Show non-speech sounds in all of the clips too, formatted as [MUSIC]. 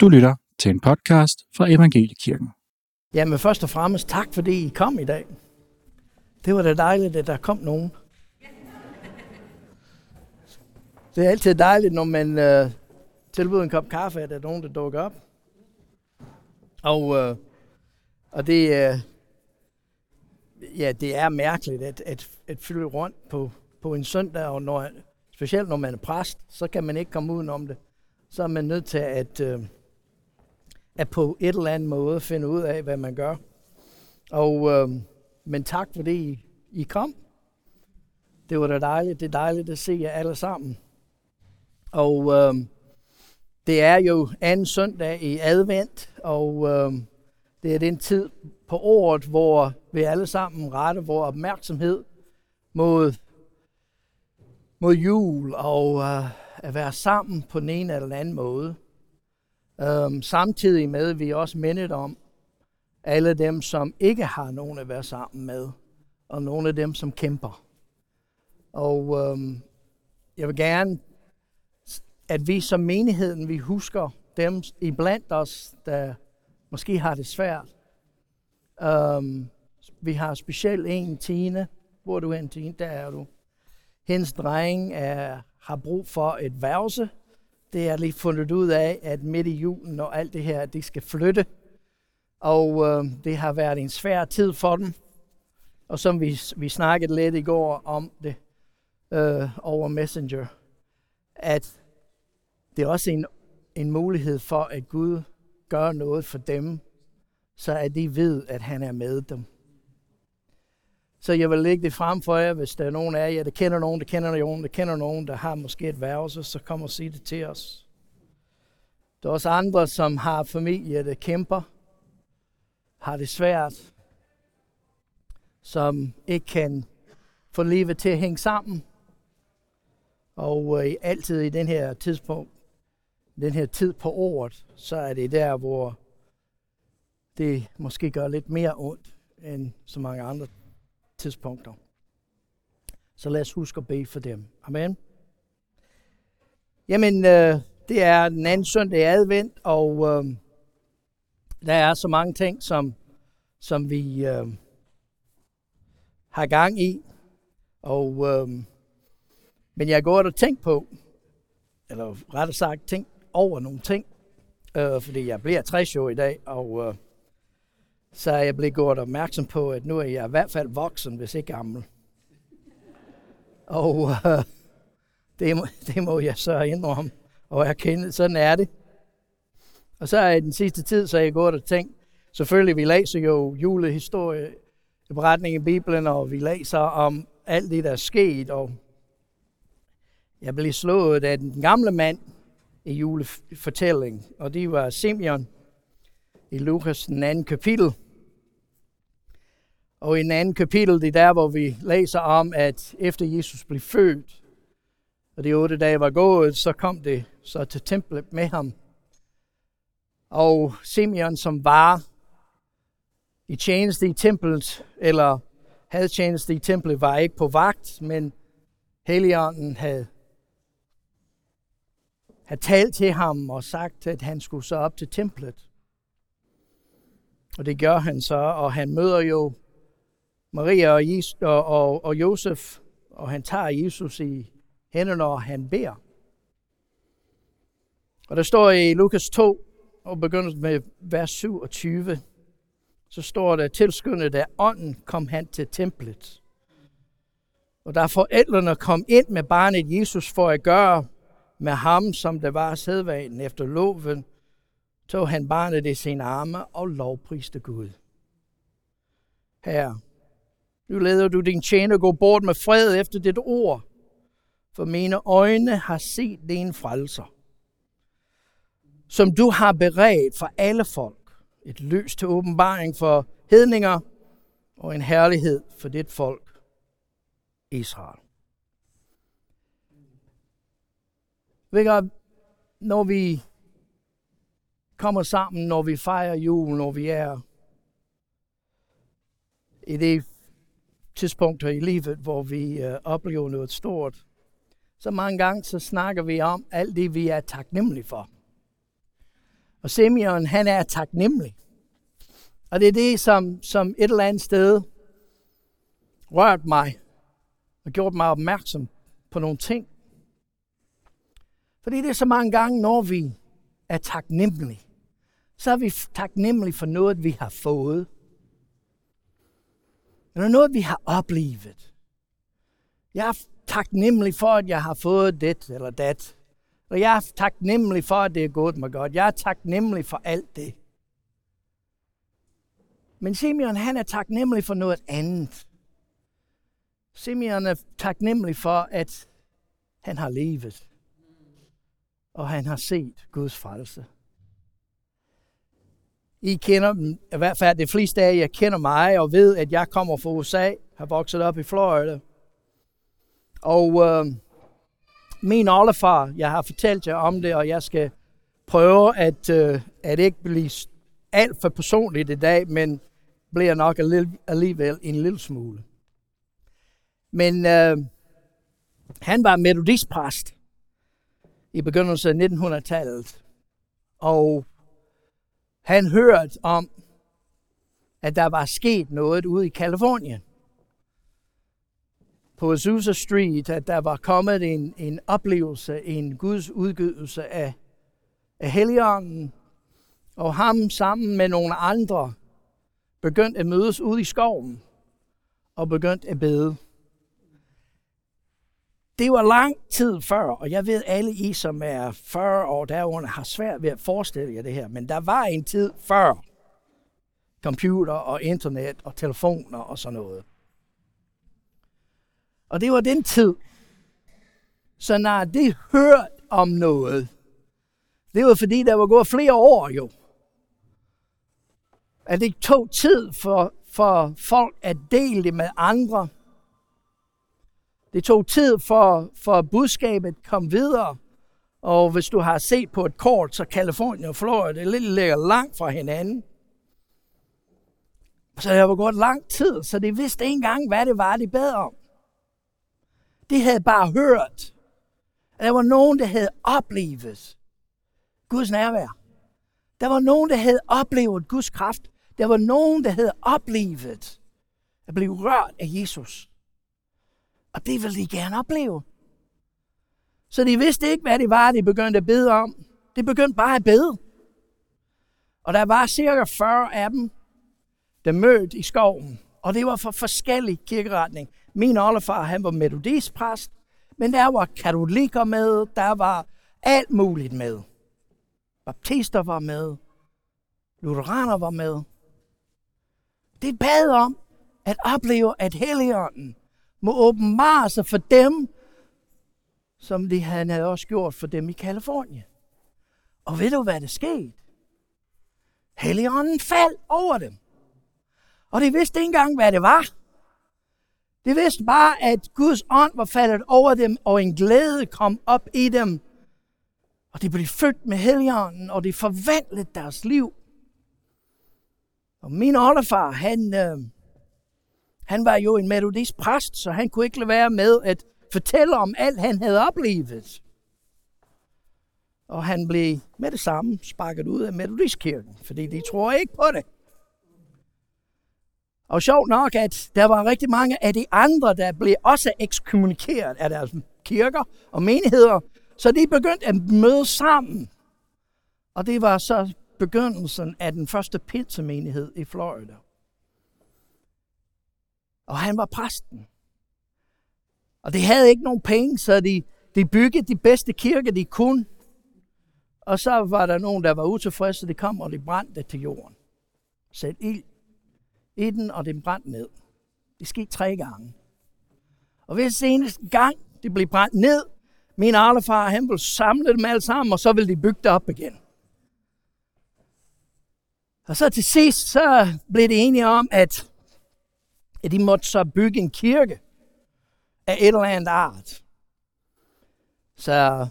Du lytter til en podcast fra Evangeliekirken. Jamen først og fremmest tak, fordi I kom i dag. Det var da dejligt, at der kom nogen. Det er altid dejligt, når man øh, tilbyder en kop kaffe, at der er nogen, der dukker op. Og, øh, og det, øh, ja, det er mærkeligt at, at, at fylde rundt på, på en søndag, og når, specielt når man er præst, så kan man ikke komme udenom det. Så er man nødt til at, øh, at på et eller andet måde finde ud af, hvad man gør. Og, øh, men tak fordi I, I kom. Det var da dejligt. Det er dejligt at se jer alle sammen. Og øh, det er jo anden søndag i advent, og øh, det er den tid på året, hvor vi alle sammen retter vores opmærksomhed mod, mod jul og øh, at være sammen på den ene eller anden måde. Um, samtidig med, at vi også mindet om alle dem, som ikke har nogen at være sammen med, og nogle af dem, som kæmper. Og um, jeg vil gerne, at vi som menigheden, vi husker dem iblandt os, der måske har det svært. Um, vi har specielt en, Tine. Hvor er du hen, Tine? Der er du. Hendes dreng er, har brug for et værelse. Det er lige fundet ud af, at midt i julen og alt det her, det skal flytte. Og øh, det har været en svær tid for dem. Og som vi, vi snakkede lidt i går om det øh, over Messenger, at det er også en, en mulighed for, at Gud gør noget for dem, så at de ved, at han er med dem. Så jeg vil lægge det frem for jer, hvis der er nogen af jer, der kender nogen, der kender nogen, der kender nogen, der har måske et værelse, så kom og sig det til os. Der er også andre, som har familie, der kæmper, har det svært, som ikke kan få livet til at hænge sammen. Og øh, altid i den her tidspunkt, den her tid på året, så er det der, hvor det måske gør lidt mere ondt end så mange andre tidspunkter. Så lad os huske at bede for dem. Amen. Jamen, øh, det er den anden søndag i advent, og øh, der er så mange ting, som, som vi øh, har gang i. Og, øh, men jeg går og tænkt på, eller rettere sagt tænkt over nogle ting, øh, fordi jeg bliver 60 år i dag, og øh, så er jeg blevet gjort opmærksom på, at nu er jeg i hvert fald voksen, hvis ikke gammel. Og øh, det, må, det må jeg så indrømme og erkende. Sådan er det. Og så er i den sidste tid, så er jeg gået og tænkt, selvfølgelig vi læser jo julehistorie, beretning i Bibelen, og vi læser om alt det, der er sket, og jeg blev slået af den gamle mand i julefortælling, og det var Simeon, i Lukas den anden kapitel. Og i den anden kapitel, det er der, hvor vi læser om, at efter Jesus blev født, og de otte dage var gået, så kom det så til templet med ham. Og Simeon, som var i tjeneste i templet, eller havde tjeneste i templet, var ikke på vagt, men Helligånden havde, havde talt til ham og sagt, at han skulle så op til templet. Og det gør han så, og han møder jo Maria og, Jesus, og, og, og Josef, og han tager Jesus i hænderne, og han beder. Og der står i Lukas 2, og begynder med vers 27, så står der, tilskyndet af ånden kom han til templet. Og da forældrene kom ind med barnet Jesus for at gøre med ham, som det var sædvanen efter loven, tog han barnet i sine arme og lovpriste Gud. Herre, nu leder du din tjener gå bort med fred efter dit ord, for mine øjne har set din frelser, som du har beredt for alle folk, et lys til åbenbaring for hedninger og en herlighed for dit folk, Israel. Når vi kommer sammen, når vi fejrer jul, når vi er i det tidspunkter i livet, hvor vi øh, oplever noget stort. Så mange gange så snakker vi om alt det, vi er taknemmelige for. Og Simeon, han er taknemmelig. Og det er det, som, som et eller andet sted rørte mig og gjorde mig opmærksom på nogle ting. Fordi det er så mange gange, når vi er taknemmelige, så er vi taknemmelige for noget, vi har fået. Eller noget, vi har oplevet. Jeg er taknemmelig for, at jeg har fået det eller dat. Og jeg er taknemmelig for, at det er gået mig godt. Jeg er taknemmelig for alt det. Men Simeon, han er taknemmelig for noget andet. Simeon er taknemmelig for, at han har levet. Og han har set Guds frelse. I kender dem, i hvert fald de fleste af jer kender mig og ved, at jeg kommer fra USA, har vokset op i Florida. Og øh, min oldefar, jeg har fortalt jer om det, og jeg skal prøve at, øh, at ikke blive alt for personligt i dag, men bliver nok alligevel en lille smule. Men øh, han var metodistpræst i begyndelsen af 1900-tallet. Og han hørt om, at der var sket noget ude i Kalifornien. På Azusa Street, at der var kommet en, en oplevelse, en Guds udgivelse af, af Helligånden, og ham sammen med nogle andre begyndte at mødes ude i skoven og begyndte at bede. Det var lang tid før, og jeg ved, alle I, som er 40 år derunder, har svært ved at forestille jer det her, men der var en tid før computer og internet og telefoner og sådan noget. Og det var den tid. Så når det hørte om noget, det var fordi, der var gået flere år jo at det tog tid for, for folk at dele det med andre. Det tog tid for, for budskabet kom videre. Og hvis du har set på et kort, så Kalifornien og Florida det ligger langt fra hinanden. Så det var gået lang tid, så de vidste ikke engang, hvad det var, de bad om. De havde bare hørt, at der var nogen, der havde oplevet Guds nærvær. Der var nogen, der havde oplevet Guds kraft. Der var nogen, der havde oplevet at blive rørt af Jesus. Og det ville de gerne opleve. Så de vidste ikke, hvad det var, de begyndte at bede om. De begyndte bare at bede. Og der var cirka 40 af dem, der mødte i skoven. Og det var for forskellige kirkeretning. Min oldefar, han var metodistpræst, men der var katolikker med, der var alt muligt med. Baptister var med, lutheraner var med. Det bad om at opleve, at Helligånden må åbenbare sig for dem, som det han havde også gjort for dem i Kalifornien. Og ved du, hvad der skete? Helligånden faldt over dem. Og de vidste ikke engang, hvad det var. De vidste bare, at Guds ånd var faldet over dem, og en glæde kom op i dem. Og de blev født med Helligånden, og de forvandlede deres liv. Og min oldefar, han, øh, han var jo en metodist præst, så han kunne ikke lade være med at fortælle om alt, han havde oplevet. Og han blev med det samme sparket ud af metodistkirken, fordi de tror ikke på det. Og sjovt nok, at der var rigtig mange af de andre, der blev også ekskommunikeret af deres kirker og menigheder, så de begyndte at møde sammen. Og det var så begyndelsen af den første pinsemenighed i Florida. Og han var præsten. Og de havde ikke nogen penge, så de, de byggede de bedste kirker, de kunne. Og så var der nogen, der var utilfredse, de kom og de brændte det til jorden. Sæt ild i den, og det brændte ned. Det skete tre gange. Og hvis seneste gang det blev brændt ned, min arlefar, han ville samle dem alle sammen, og så ville de bygge det op igen. Og så til sidst, så blev det enige om, at, at de måtte så bygge en kirke af et eller andet art. Så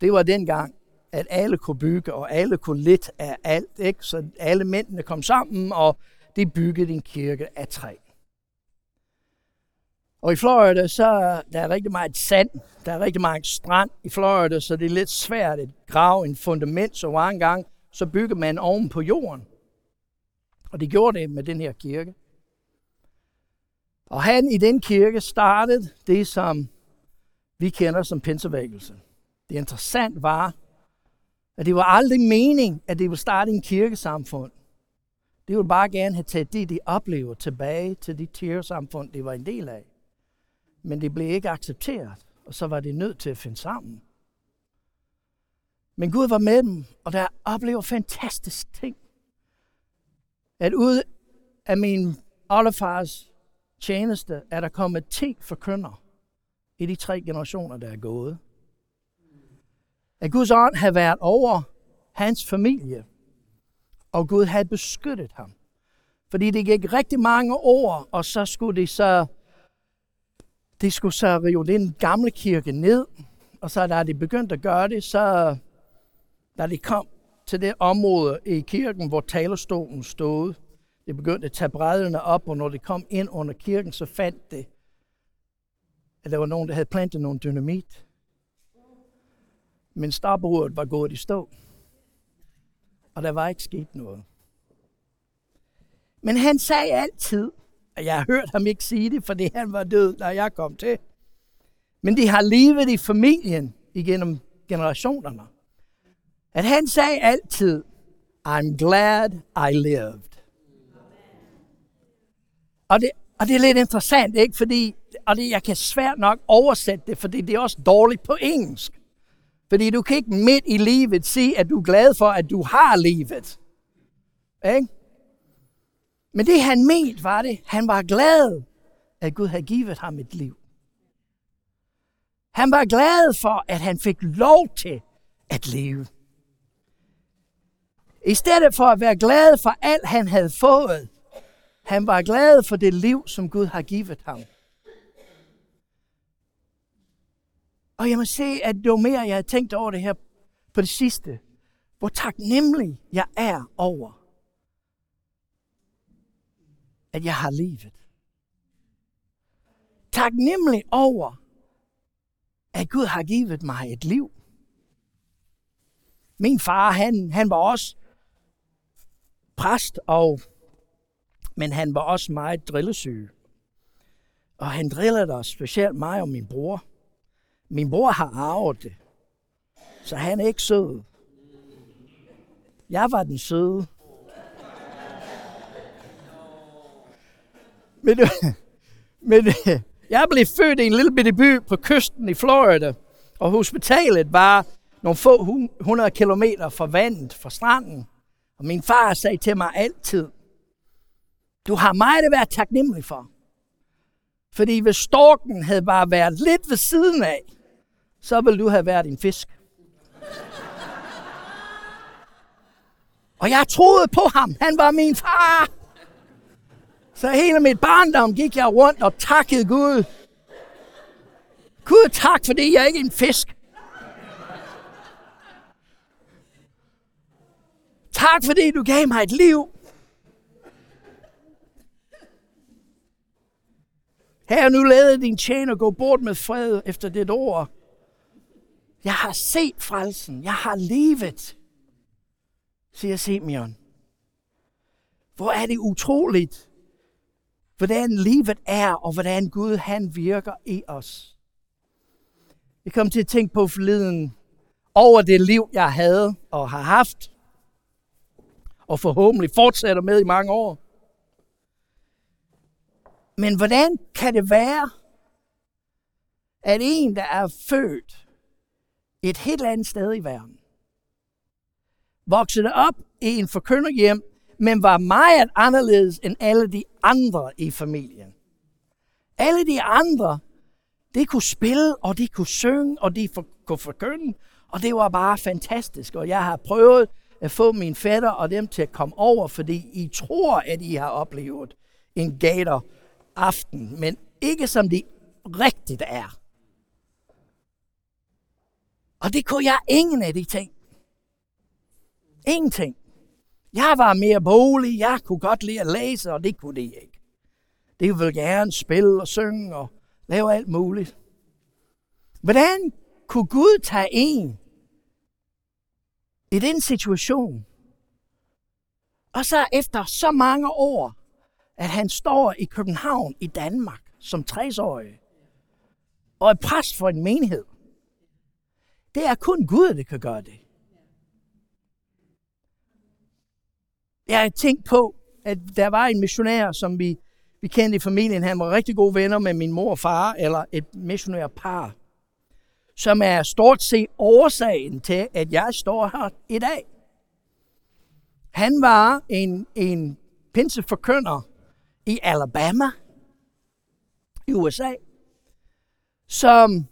det var dengang, at alle kunne bygge, og alle kunne lidt af alt. Ikke? Så alle mændene kom sammen, og de byggede en kirke af træ. Og i Florida, så der er rigtig meget sand, der er rigtig meget strand i Florida, så det er lidt svært at grave en fundament så mange gange, så bygger man oven på jorden. Og det gjorde det med den her kirke. Og han i den kirke startede det, som vi kender som pinsevækkelse. Det interessant var, at det var aldrig mening, at det ville starte en kirkesamfund. Det ville bare gerne have taget det, de oplever, tilbage til de kirkesamfund, det var en del af. Men det blev ikke accepteret, og så var de nødt til at finde sammen. Men Gud var med dem, og der oplever fantastiske ting. At ud af min oldefars tjeneste er der kommet 10 forkynder i de tre generationer, der er gået. At Guds ånd har været over hans familie, og Gud havde beskyttet ham. Fordi det gik rigtig mange år, og så skulle de så, de skulle så rive den gamle kirke ned, og så da de begyndte at gøre det, så da de kom til det område i kirken, hvor talerstolen stod, de begyndte at tage brædderne op, og når de kom ind under kirken, så fandt de, at der var nogen, der havde plantet nogle dynamit. Men starbordet var gået i stå. Og der var ikke sket noget. Men han sagde altid, og jeg har hørt ham ikke sige det, fordi han var død, da jeg kom til. Men de har levet i familien igennem generationerne. At han sagde altid, I'm glad I lived. Og det, og det er lidt interessant, ikke? Fordi, og det, jeg kan svært nok oversætte det, fordi det er også dårligt på engelsk. Fordi du kan ikke midt i livet sige, at du er glad for, at du har livet. Ikke? Men det han mente var det, han var glad, at Gud havde givet ham et liv. Han var glad for, at han fik lov til at leve. I stedet for at være glad for alt, han havde fået, han var glad for det liv, som Gud har givet ham. Og jeg må se, at jo mere, jeg har tænkt over det her på det sidste. Hvor taknemmelig jeg er over, at jeg har livet. Taknemmelig over, at Gud har givet mig et liv. Min far, han, han var også præst, og, men han var også meget drillesyg. Og han drillede os, specielt mig og min bror. Min bror har arvet det, så han er ikke sød. Jeg var den søde. Men, [LAUGHS] men jeg blev født i en lille bitte by på kysten i Florida, og hospitalet var nogle få hundrede kilometer fra vandet, fra stranden. Og min far sagde til mig altid, du har meget at være taknemmelig for. Fordi hvis storken havde bare været lidt ved siden af, så ville du have været en fisk. Og jeg troede på ham. Han var min far. Så hele mit barndom gik jeg rundt og takkede Gud. Gud, tak, fordi jeg ikke er en fisk. Tak, fordi du gav mig et liv. Her nu lader din tjener gå bort med fred efter dit ord. Jeg har set frelsen. Jeg har levet, siger Simeon. Hvor er det utroligt, hvordan livet er, og hvordan Gud han virker i os. Jeg kom til at tænke på forleden over det liv, jeg havde og har haft, og forhåbentlig fortsætter med i mange år. Men hvordan kan det være, at en, der er født et helt andet sted i verden, voksede op i en forkynderhjem, men var meget anderledes end alle de andre i familien. Alle de andre, de kunne spille, og de kunne synge, og de kunne forkynde, og det var bare fantastisk. Og jeg har prøvet at få min fætter og dem til at komme over, fordi I tror, at I har oplevet en gator aften, men ikke som det rigtigt er. Og det kunne jeg ingen af de ting. Ingenting. Jeg var mere bolig, jeg kunne godt lide at læse, og det kunne de ikke. Det ville gerne spille og synge og lave alt muligt. Hvordan kunne Gud tage en i den situation Og så efter så mange år, at han står i København i Danmark som 60-årig, og er præst for en menighed. Det er kun Gud, der kan gøre det. Jeg har tænkt på, at der var en missionær, som vi, vi kendte i familien. Han var rigtig gode venner med min mor og far, eller et missionær par, som er stort set årsagen til, at jeg står her i dag. Han var en, en pinseforkynder i Alabama, i USA, som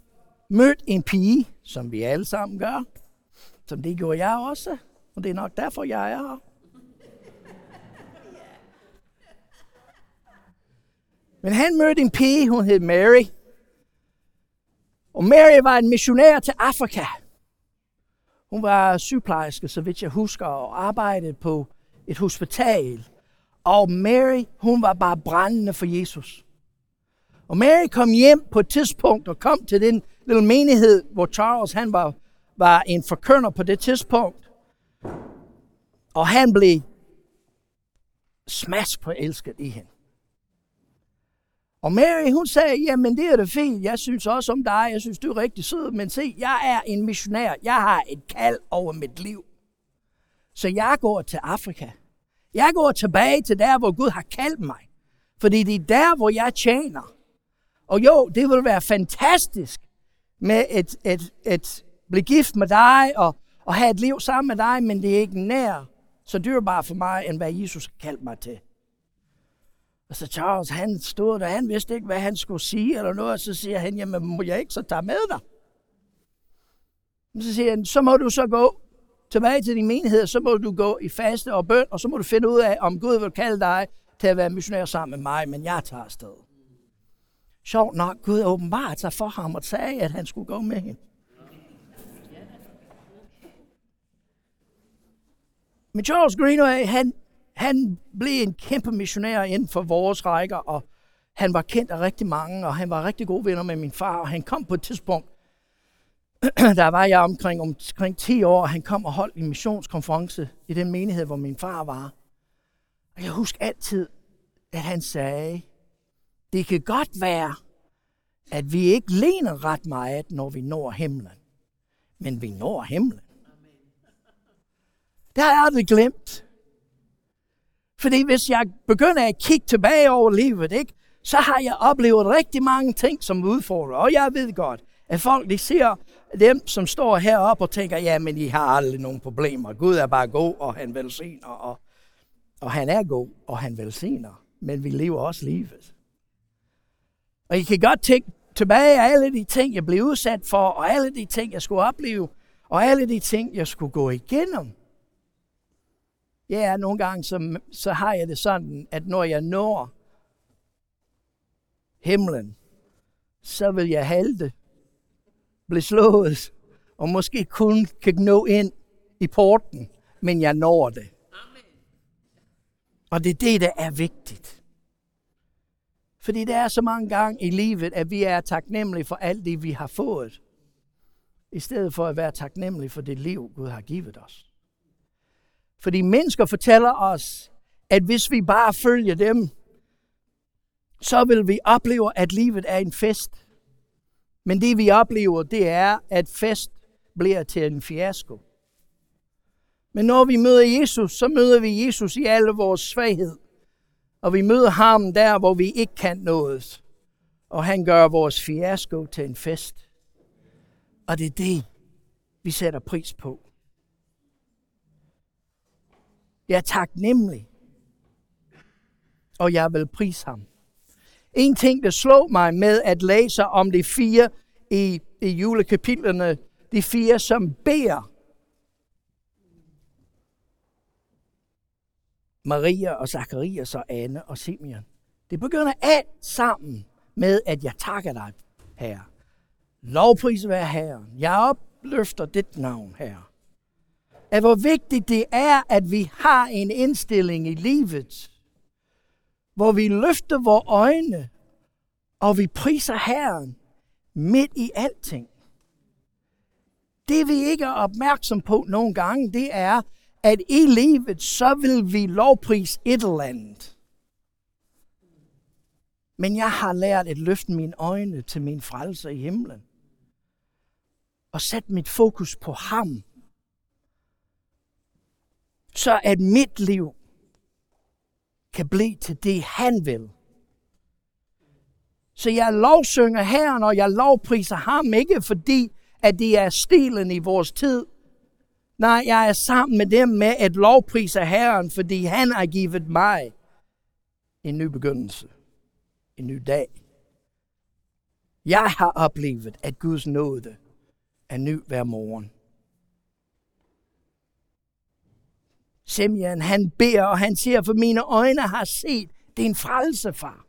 mødte en pige, som vi alle sammen gør, som det gjorde jeg også, og det er nok derfor, jeg er her. Men han mødte en pige, hun hed Mary. Og Mary var en missionær til Afrika. Hun var sygeplejerske, så vidt jeg husker, og arbejdede på et hospital. Og Mary, hun var bare brændende for Jesus. Og Mary kom hjem på et tidspunkt og kom til den lille menighed, hvor Charles han var, var en forkønner på det tidspunkt. Og han blev smask på elsket i hende. Og Mary, hun sagde, jamen det er det fint, jeg synes også om dig, jeg synes du er rigtig sød, men se, jeg er en missionær, jeg har et kald over mit liv. Så jeg går til Afrika. Jeg går tilbage til der, hvor Gud har kaldt mig. Fordi det er der, hvor jeg tjener. Og jo, det vil være fantastisk med et, et, et blive gift med dig og, og have et liv sammen med dig, men det er ikke nær så dyrbart for mig, end hvad Jesus har kaldt mig til. Og så Charles, han stod der, han vidste ikke, hvad han skulle sige eller noget, og så siger han, jamen må jeg ikke så tage med dig? Så siger han, så må du så gå tilbage til din menighed, så må du gå i faste og bøn, og så må du finde ud af, om Gud vil kalde dig til at være missionær sammen med mig, men jeg tager afsted. Sjovt nok, Gud åbenbart sig for ham og sagde, at han skulle gå med hende. Men Charles Greenway, han, han blev en kæmpe missionær inden for vores rækker, og han var kendt af rigtig mange, og han var rigtig gode venner med min far, og han kom på et tidspunkt, [CLEARS THROAT] der var jeg omkring, omkring 10 år, han kom og holdt en missionskonference i den menighed, hvor min far var. Og jeg husker altid, at han sagde, det kan godt være, at vi ikke lener ret meget, når vi når himlen. Men vi når himlen. Det har jeg aldrig glemt. Fordi hvis jeg begynder at kigge tilbage over livet, ikke, så har jeg oplevet rigtig mange ting, som udfordrer. Og jeg ved godt, at folk de ser dem, som står heroppe og tænker, ja, men I har aldrig nogen problemer. Gud er bare god, og han velsigner. Og, og han er god, og han velsigner. Men vi lever også livet. Og I kan godt tænke tilbage af alle de ting, jeg blev udsat for, og alle de ting, jeg skulle opleve, og alle de ting, jeg skulle gå igennem. Ja, nogle gange så, så har jeg det sådan, at når jeg når himlen, så vil jeg halte, blev slået, og måske kun kan nå ind i porten, men jeg når det. Amen. Og det er det, der er vigtigt. Fordi det er så mange gange i livet, at vi er taknemmelige for alt det, vi har fået, i stedet for at være taknemmelige for det liv, Gud har givet os. Fordi mennesker fortæller os, at hvis vi bare følger dem, så vil vi opleve, at livet er en fest. Men det vi oplever, det er, at fest bliver til en fiasko. Men når vi møder Jesus, så møder vi Jesus i alle vores svaghed. Og vi møder ham der, hvor vi ikke kan noget. Og han gør vores fiasko til en fest. Og det er det, vi sætter pris på. Jeg er taknemmelig. Og jeg vil prise ham. En ting, der slog mig med at læse om de fire i, i julekapitlerne, de fire, som beder Maria og Zacharias og Anne og Simeon. Det begynder alt sammen med, at jeg takker dig, Herre. Lovpris være Herren. Jeg opløfter dit navn, Herre. At hvor vigtigt det er, at vi har en indstilling i livet, hvor vi løfter vores øjne, og vi priser Herren midt i alting. Det vi ikke er opmærksom på nogle gange, det er, at i livet, så vil vi lovprise et eller andet. Men jeg har lært at løfte mine øjne til min frelser i himlen. Og sætte mit fokus på ham. Så at mit liv kan blive til det, han vil. Så jeg lovsynger Herren, og jeg lovpriser ham, ikke fordi, at det er stilen i vores tid. Nej, jeg er sammen med dem med at lovprise Herren, fordi han har givet mig en ny begyndelse. En ny dag. Jeg har oplevet, at Guds nåde er ny hver morgen. Simeon, han beder, og han siger, for mine øjne har set din frelse, far.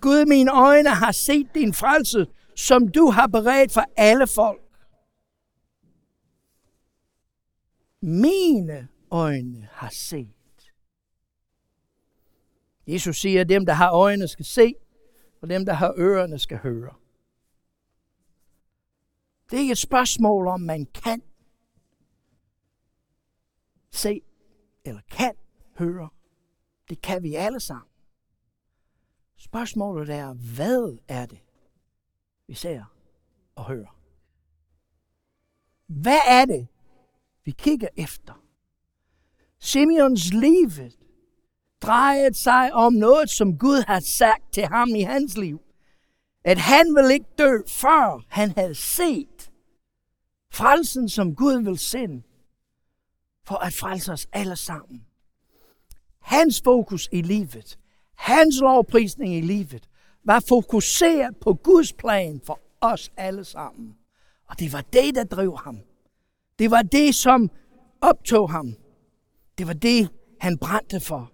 Gud, mine øjne har set din frelse, som du har beredt for alle folk. Mine øjne har set. Jesus siger, at dem, der har øjne, skal se, og dem, der har ørerne, skal høre. Det er ikke et spørgsmål om, man kan se eller kan høre. Det kan vi alle sammen. Spørgsmålet er, hvad er det, vi ser og hører? Hvad er det, vi kigger efter? Simeons liv drejede sig om noget, som Gud havde sagt til ham i hans liv. At han ville ikke dø, før han havde set frelsen, som Gud vil sende for at frelse os alle sammen. Hans fokus i livet, hans lovprisning i livet, var fokuseret på Guds plan for os alle sammen. Og det var det, der drev ham. Det var det, som optog ham. Det var det, han brændte for.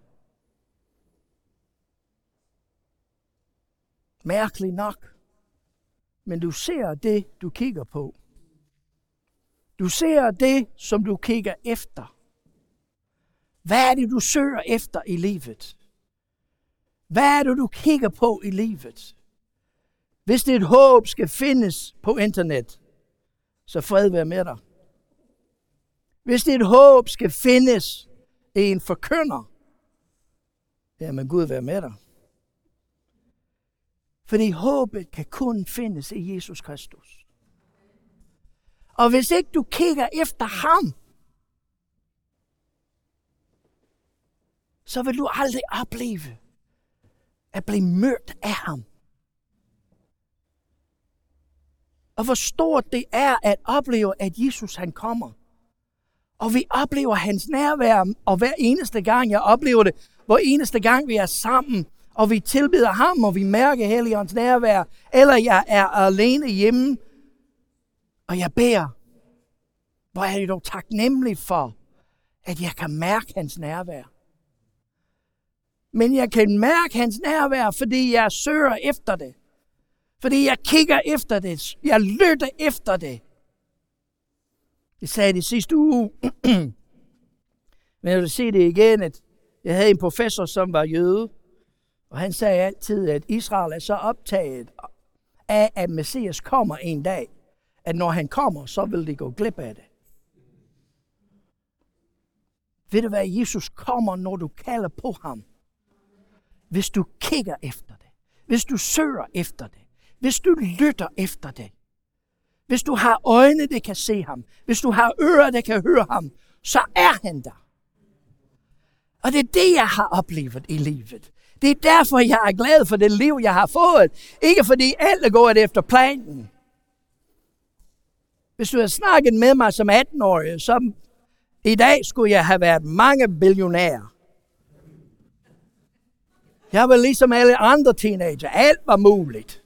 Mærkeligt nok. Men du ser det, du kigger på. Du ser det, som du kigger efter. Hvad er det, du søger efter i livet? Hvad er det, du kigger på i livet? Hvis dit håb skal findes på internet, så fred være med dig. Hvis dit håb skal findes i en forkynder, jamen Gud være med dig. Fordi håbet kan kun findes i Jesus Kristus. Og hvis ikke du kigger efter ham, så vil du aldrig opleve at blive mødt af ham. Og hvor stort det er at opleve, at Jesus han kommer. Og vi oplever hans nærvær, og hver eneste gang jeg oplever det, hvor eneste gang vi er sammen, og vi tilbeder ham, og vi mærker Helligåndens nærvær, eller jeg er alene hjemme, og jeg beder. Hvor er det dog taknemmelig for, at jeg kan mærke hans nærvær. Men jeg kan mærke hans nærvær, fordi jeg søger efter det. Fordi jeg kigger efter det. Jeg lytter efter det. Jeg sagde det sidste uge. [CLEARS THROAT] Men jeg vil sige det igen, at jeg havde en professor, som var jøde. Og han sagde altid, at Israel er så optaget af, at Messias kommer en dag, at når han kommer, så vil de gå glip af det. Ved du hvad, Jesus kommer, når du kalder på ham. Hvis du kigger efter det. Hvis du søger efter det. Hvis du lytter efter det. Hvis du har øjne, der kan se ham. Hvis du har ører, der kan høre ham. Så er han der. Og det er det, jeg har oplevet i livet. Det er derfor, jeg er glad for det liv, jeg har fået. Ikke fordi alt er gået efter planen. Hvis du havde snakket med mig som 18-årig, så i dag skulle jeg have været mange billionærer. Jeg var ligesom alle andre teenager. Alt var muligt.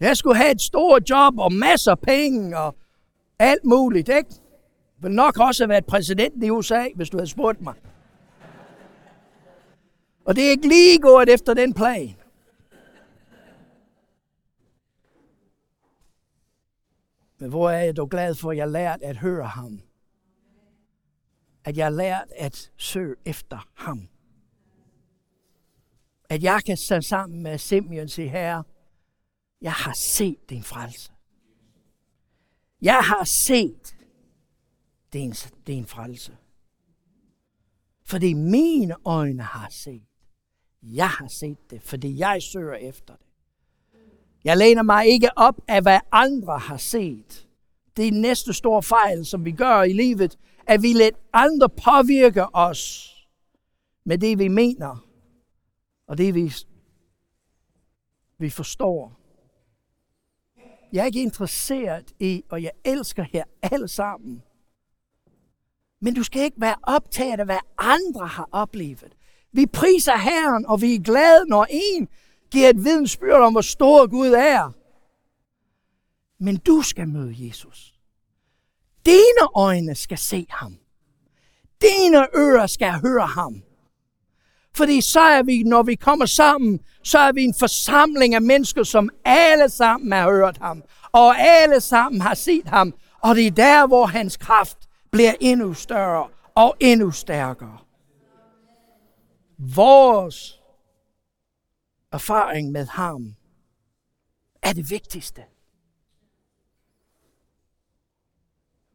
Jeg skulle have et stort job og masser af penge og alt muligt, ikke? Jeg ville nok også have været præsident i USA, hvis du havde spurgt mig. Og det er ikke lige gået efter den plan. Men hvor er jeg dog glad for, at jeg lært at høre ham. At jeg har lært at søge efter ham. At jeg kan stå sammen med Simeon sige, Herre, jeg har set din frelse. Jeg har set din, din frelse. Fordi mine øjne har set. Jeg har set det, fordi jeg søger efter det. Jeg læner mig ikke op af, hvad andre har set. Det er næste store fejl, som vi gør i livet, at vi lader andre påvirke os med det, vi mener, og det, vi, vi forstår. Jeg er ikke interesseret i, og jeg elsker her alle sammen. Men du skal ikke være optaget af, hvad andre har oplevet. Vi priser Herren, og vi er glade, når en giver et vidensbyrd om, hvor stor Gud er. Men du skal møde Jesus. Dine øjne skal se ham. Dine ører skal høre ham. Fordi så er vi, når vi kommer sammen, så er vi en forsamling af mennesker, som alle sammen har hørt ham. Og alle sammen har set ham. Og det er der, hvor hans kraft bliver endnu større og endnu stærkere. Vores erfaring med ham er det vigtigste.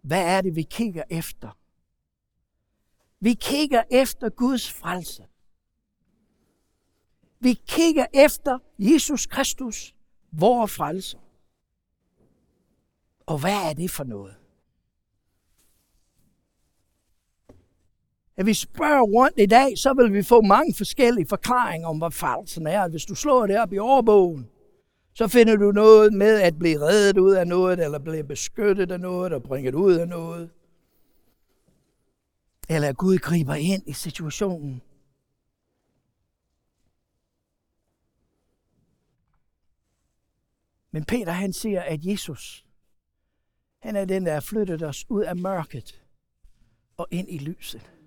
Hvad er det, vi kigger efter? Vi kigger efter Guds frelse. Vi kigger efter Jesus Kristus, vores frelser. Og hvad er det for noget? At vi spørger rundt i dag, så vil vi få mange forskellige forklaringer om, hvad frelsen er. Hvis du slår det op i overbogen, så finder du noget med at blive reddet ud af noget, eller blive beskyttet af noget, og bringet ud af noget. Eller at Gud griber ind i situationen. Men Peter han siger, at Jesus, han er den, der har flyttet os ud af mørket og ind i lyset.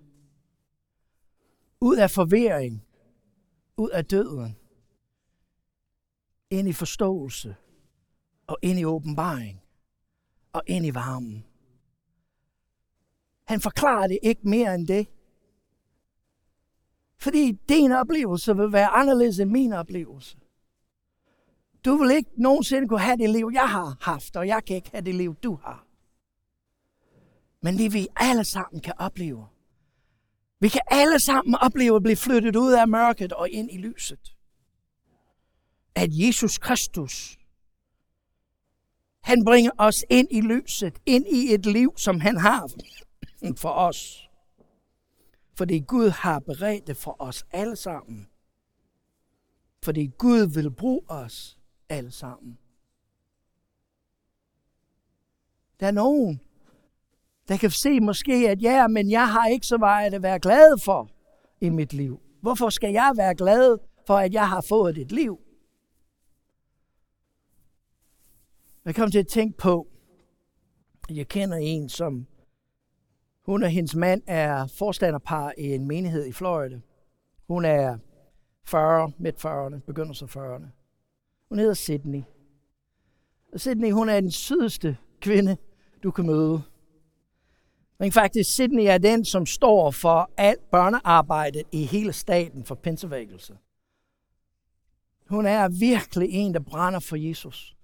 Ud af forvirring, ud af døden, ind i forståelse og ind i åbenbaring og ind i varmen. Han forklarer det ikke mere end det. Fordi din oplevelse vil være anderledes end min oplevelse. Du vil ikke nogensinde kunne have det liv, jeg har haft, og jeg kan ikke have det liv, du har. Men det vi alle sammen kan opleve. Vi kan alle sammen opleve at blive flyttet ud af mørket og ind i lyset. At Jesus Kristus, han bringer os ind i lyset, ind i et liv, som han har for os. Fordi Gud har beredt det for os alle sammen. Fordi Gud vil bruge os alle sammen. Der er nogen, der kan se måske, at ja, men jeg har ikke så meget at være glad for i mit liv. Hvorfor skal jeg være glad for, at jeg har fået et liv? Jeg kom til at tænke på, at jeg kender en, som hun og hendes mand er forstanderpar i en menighed i Florida. Hun er 40, midt 40'erne, begynder så 40'erne. Hun hedder Sydney. Og Sydney, hun er den sydeste kvinde, du kan møde. Men faktisk, Sydney er den, som står for alt børnearbejdet i hele staten for pinsevækkelse. Hun er virkelig en, der brænder for Jesus.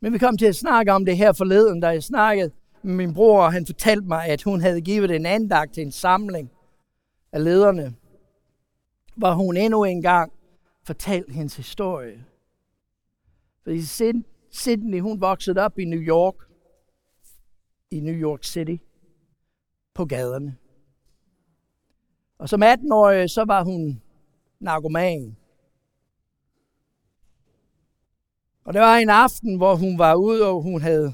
Men vi kom til at snakke om det her forleden, da jeg snakkede med min bror, og han fortalte mig, at hun havde givet en andagt til en samling af lederne, hvor hun endnu en gang fortalte hendes historie. Fordi Sydney, hun voksede op i New York, i New York City, på gaderne. Og som 18-årig, så var hun narkoman. Og det var en aften, hvor hun var ude, og hun havde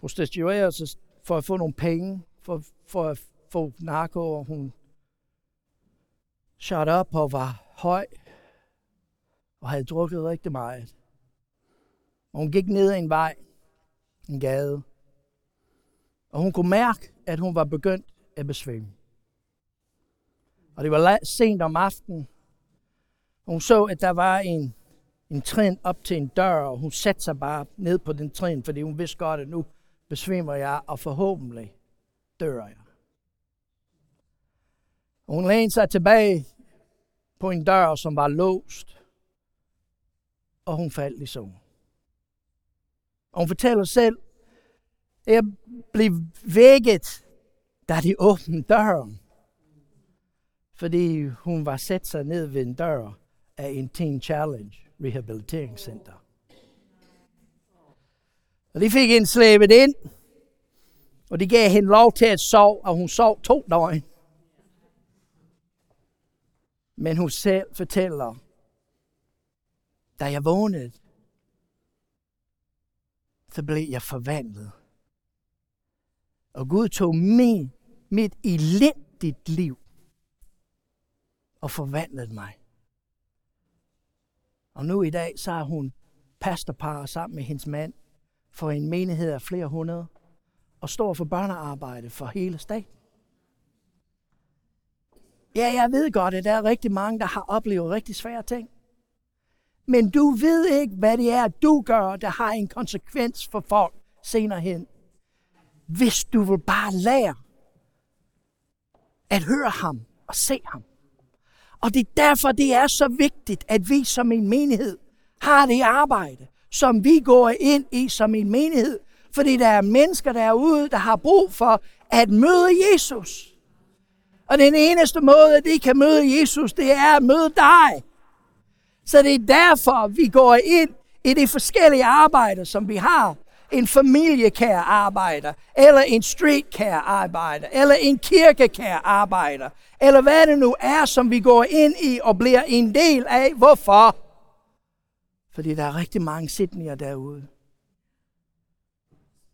prostitueret sig for at få nogle penge, for, for at få narko, og hun shot op og var høj og havde drukket rigtig meget. Og hun gik ned ad en vej, en gade, og hun kunne mærke, at hun var begyndt at besvime. Og det var sent om aftenen. Hun så, at der var en, en trin op til en dør, og hun satte sig bare ned på den trin, fordi hun vidste godt, at nu besvimer jeg, og forhåbentlig dør jeg. Og hun lænede sig tilbage på en dør, som var låst, og hun faldt i søvn. Og hun fortæller selv, Jeg blev vækket, da de åbnede døren. Fordi hun var sat sig ned ved en dør af en Teen Challenge rehabiliteringscenter. Og de fik hende slæbet ind, og de gav hende lov til at sove, og hun sov to døgn. Men hun selv fortæller, da jeg vågnede, så blev jeg forvandlet. Og Gud tog min, mit elendigt liv og forvandlede mig. Og nu i dag, så er hun pastorpar sammen med hendes mand for en menighed af flere hundrede og står for børnearbejde for hele staten. Ja, jeg ved godt, at der er rigtig mange, der har oplevet rigtig svære ting. Men du ved ikke, hvad det er, du gør, der har en konsekvens for folk senere hen. Hvis du vil bare lære at høre ham og se ham. Og det er derfor, det er så vigtigt, at vi som en menighed har det arbejde, som vi går ind i som en menighed. Fordi der er mennesker derude, der har brug for at møde Jesus. Og den eneste måde, at de kan møde Jesus, det er at møde dig. Så det er derfor, vi går ind i de forskellige arbejder, som vi har. En familiekær arbejder, eller en streetkær arbejder, eller en kirkekær arbejder, eller hvad det nu er, som vi går ind i og bliver en del af. Hvorfor? Fordi der er rigtig mange sidninger derude.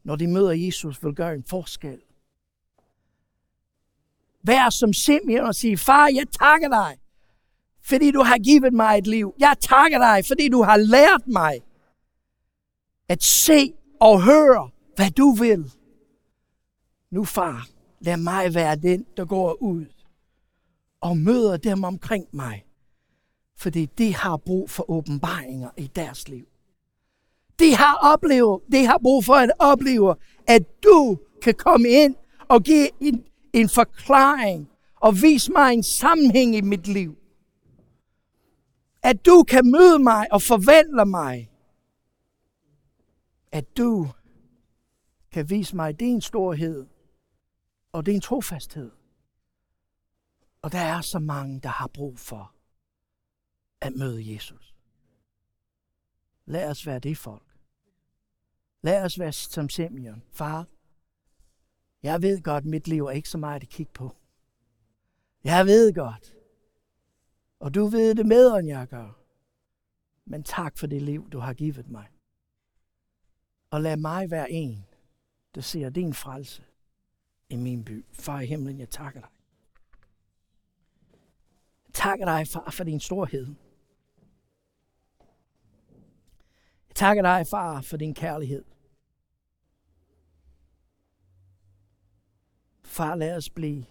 Når de møder Jesus, vil gøre en forskel. Vær som Simeon og sige, far, jeg takker dig, fordi du har givet mig et liv. Jeg takker dig, fordi du har lært mig at se og høre, hvad du vil. Nu, far, lad mig være den, der går ud og møder dem omkring mig. Fordi de har brug for åbenbaringer i deres liv. De har, oplevet, de har brug for at opleve, at du kan komme ind og give en, en forklaring og vise mig en sammenhæng i mit liv. At du kan møde mig og forvandle mig. At du kan vise mig din storhed og din trofasthed. Og der er så mange, der har brug for at møde Jesus. Lad os være det folk. Lad os være som Simeon. Far, jeg ved godt, mit liv er ikke så meget at kigge på. Jeg ved godt. Og du ved det med, end jeg gør. Men tak for det liv, du har givet mig. Og lad mig være en, der ser din frelse i min by. Far i himlen, jeg takker dig. Jeg takker dig, far, for din storhed. Jeg takker dig, far, for din kærlighed. Far, lad os blive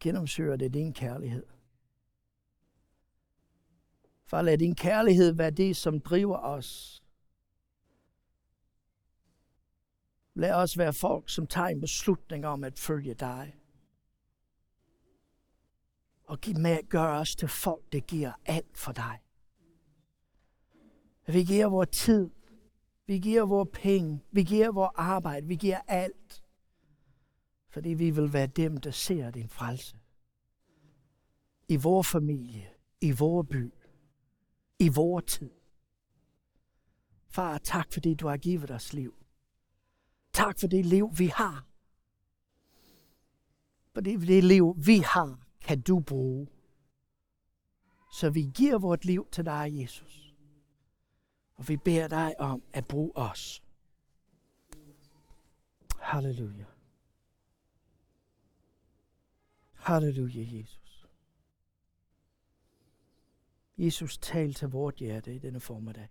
gennemsyret af din kærlighed. Far, lad din kærlighed være det, som driver os. Lad os være folk, som tager en beslutning om at følge dig. Og giv med, gør os til folk, der giver alt for dig. Vi giver vores tid. Vi giver vores penge. Vi giver vores arbejde. Vi giver alt. Fordi vi vil være dem, der ser din frelse. I vores familie. I vores by. I vores tid. Far, tak fordi du har givet os liv. Tak for det liv, vi har. For det liv, vi har, kan du bruge. Så vi giver vort liv til dig, Jesus. Og vi beder dig om at bruge os. Halleluja. Halleluja, Jesus. Jesus, tal til vort hjerte i denne formiddag.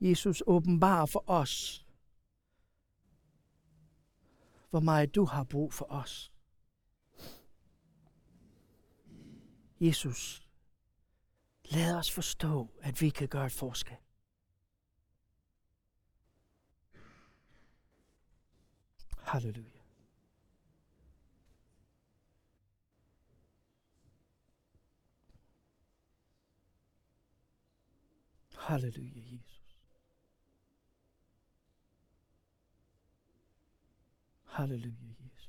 Jesus, åbenbar for os, hvor meget du har brug for os. Jesus, lad os forstå, at vi kan gøre et forskel. Halleluja. Hallelujah, Jesus. Hallelujah, Jesus.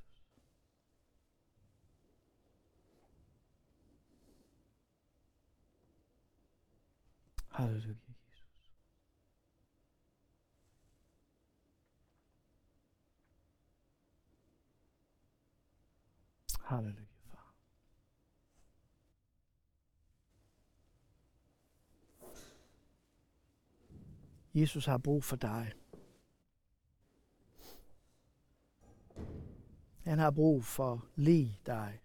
Hallelujah, Jesus. Hallelujah. Jesus har brug for dig. Han har brug for lige dig.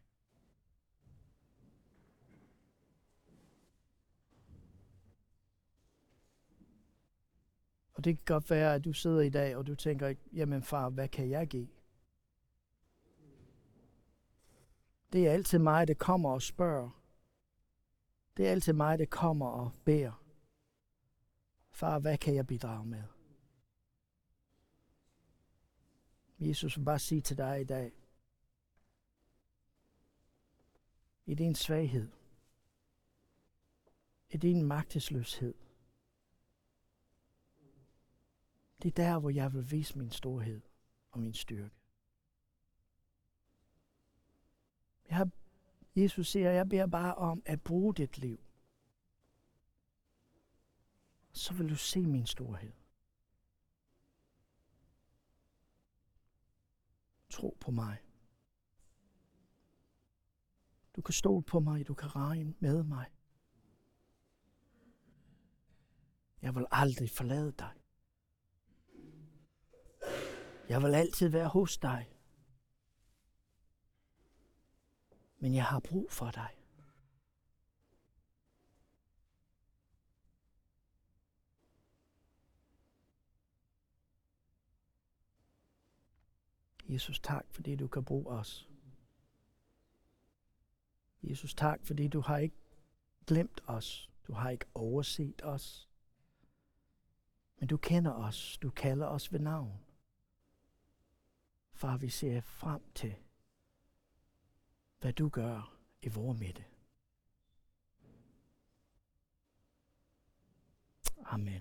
Og det kan godt være, at du sidder i dag, og du tænker, jamen far, hvad kan jeg give? Det er altid mig, der kommer og spørger. Det er altid mig, der kommer og beder. Far, hvad kan jeg bidrage med? Jesus vil bare sige til dig i dag, i din svaghed, i din magtesløshed, det er der, hvor jeg vil vise min storhed og min styrke. Jeg Jesus siger, jeg beder bare om at bruge dit liv. Så vil du se min storhed. Tro på mig. Du kan stole på mig, du kan regne med mig. Jeg vil aldrig forlade dig. Jeg vil altid være hos dig. Men jeg har brug for dig. Jesus, tak fordi du kan bruge os. Jesus, tak fordi du har ikke glemt os. Du har ikke overset os. Men du kender os. Du kalder os ved navn. Far, vi ser frem til, hvad du gør i vores midte. Amen.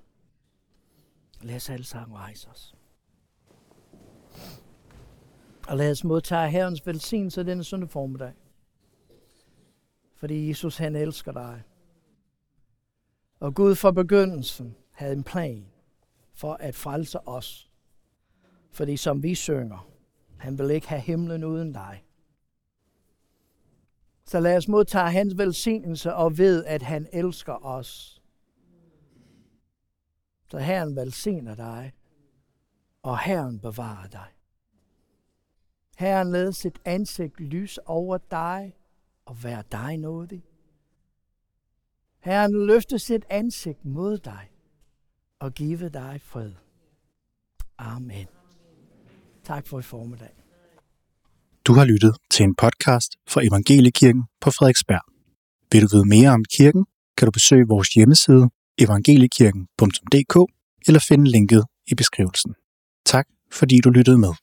Lad os alle sammen rejse os. Og lad os modtage Herrens velsignelse denne søndag formiddag. Fordi Jesus, han elsker dig. Og Gud fra begyndelsen havde en plan for at frelse os. Fordi som vi synger, han vil ikke have himlen uden dig. Så lad os modtage hans velsignelse og ved, at han elsker os. Så Herren velsigner dig, og Herren bevarer dig. Herren lad sit ansigt lys over dig og vær dig nådig. Herren løfter sit ansigt mod dig og give dig fred. Amen. Tak for i formiddag. Du har lyttet til en podcast fra Evangeliekirken på Frederiksberg. Vil du vide mere om kirken, kan du besøge vores hjemmeside evangeliekirken.dk eller finde linket i beskrivelsen. Tak fordi du lyttede med.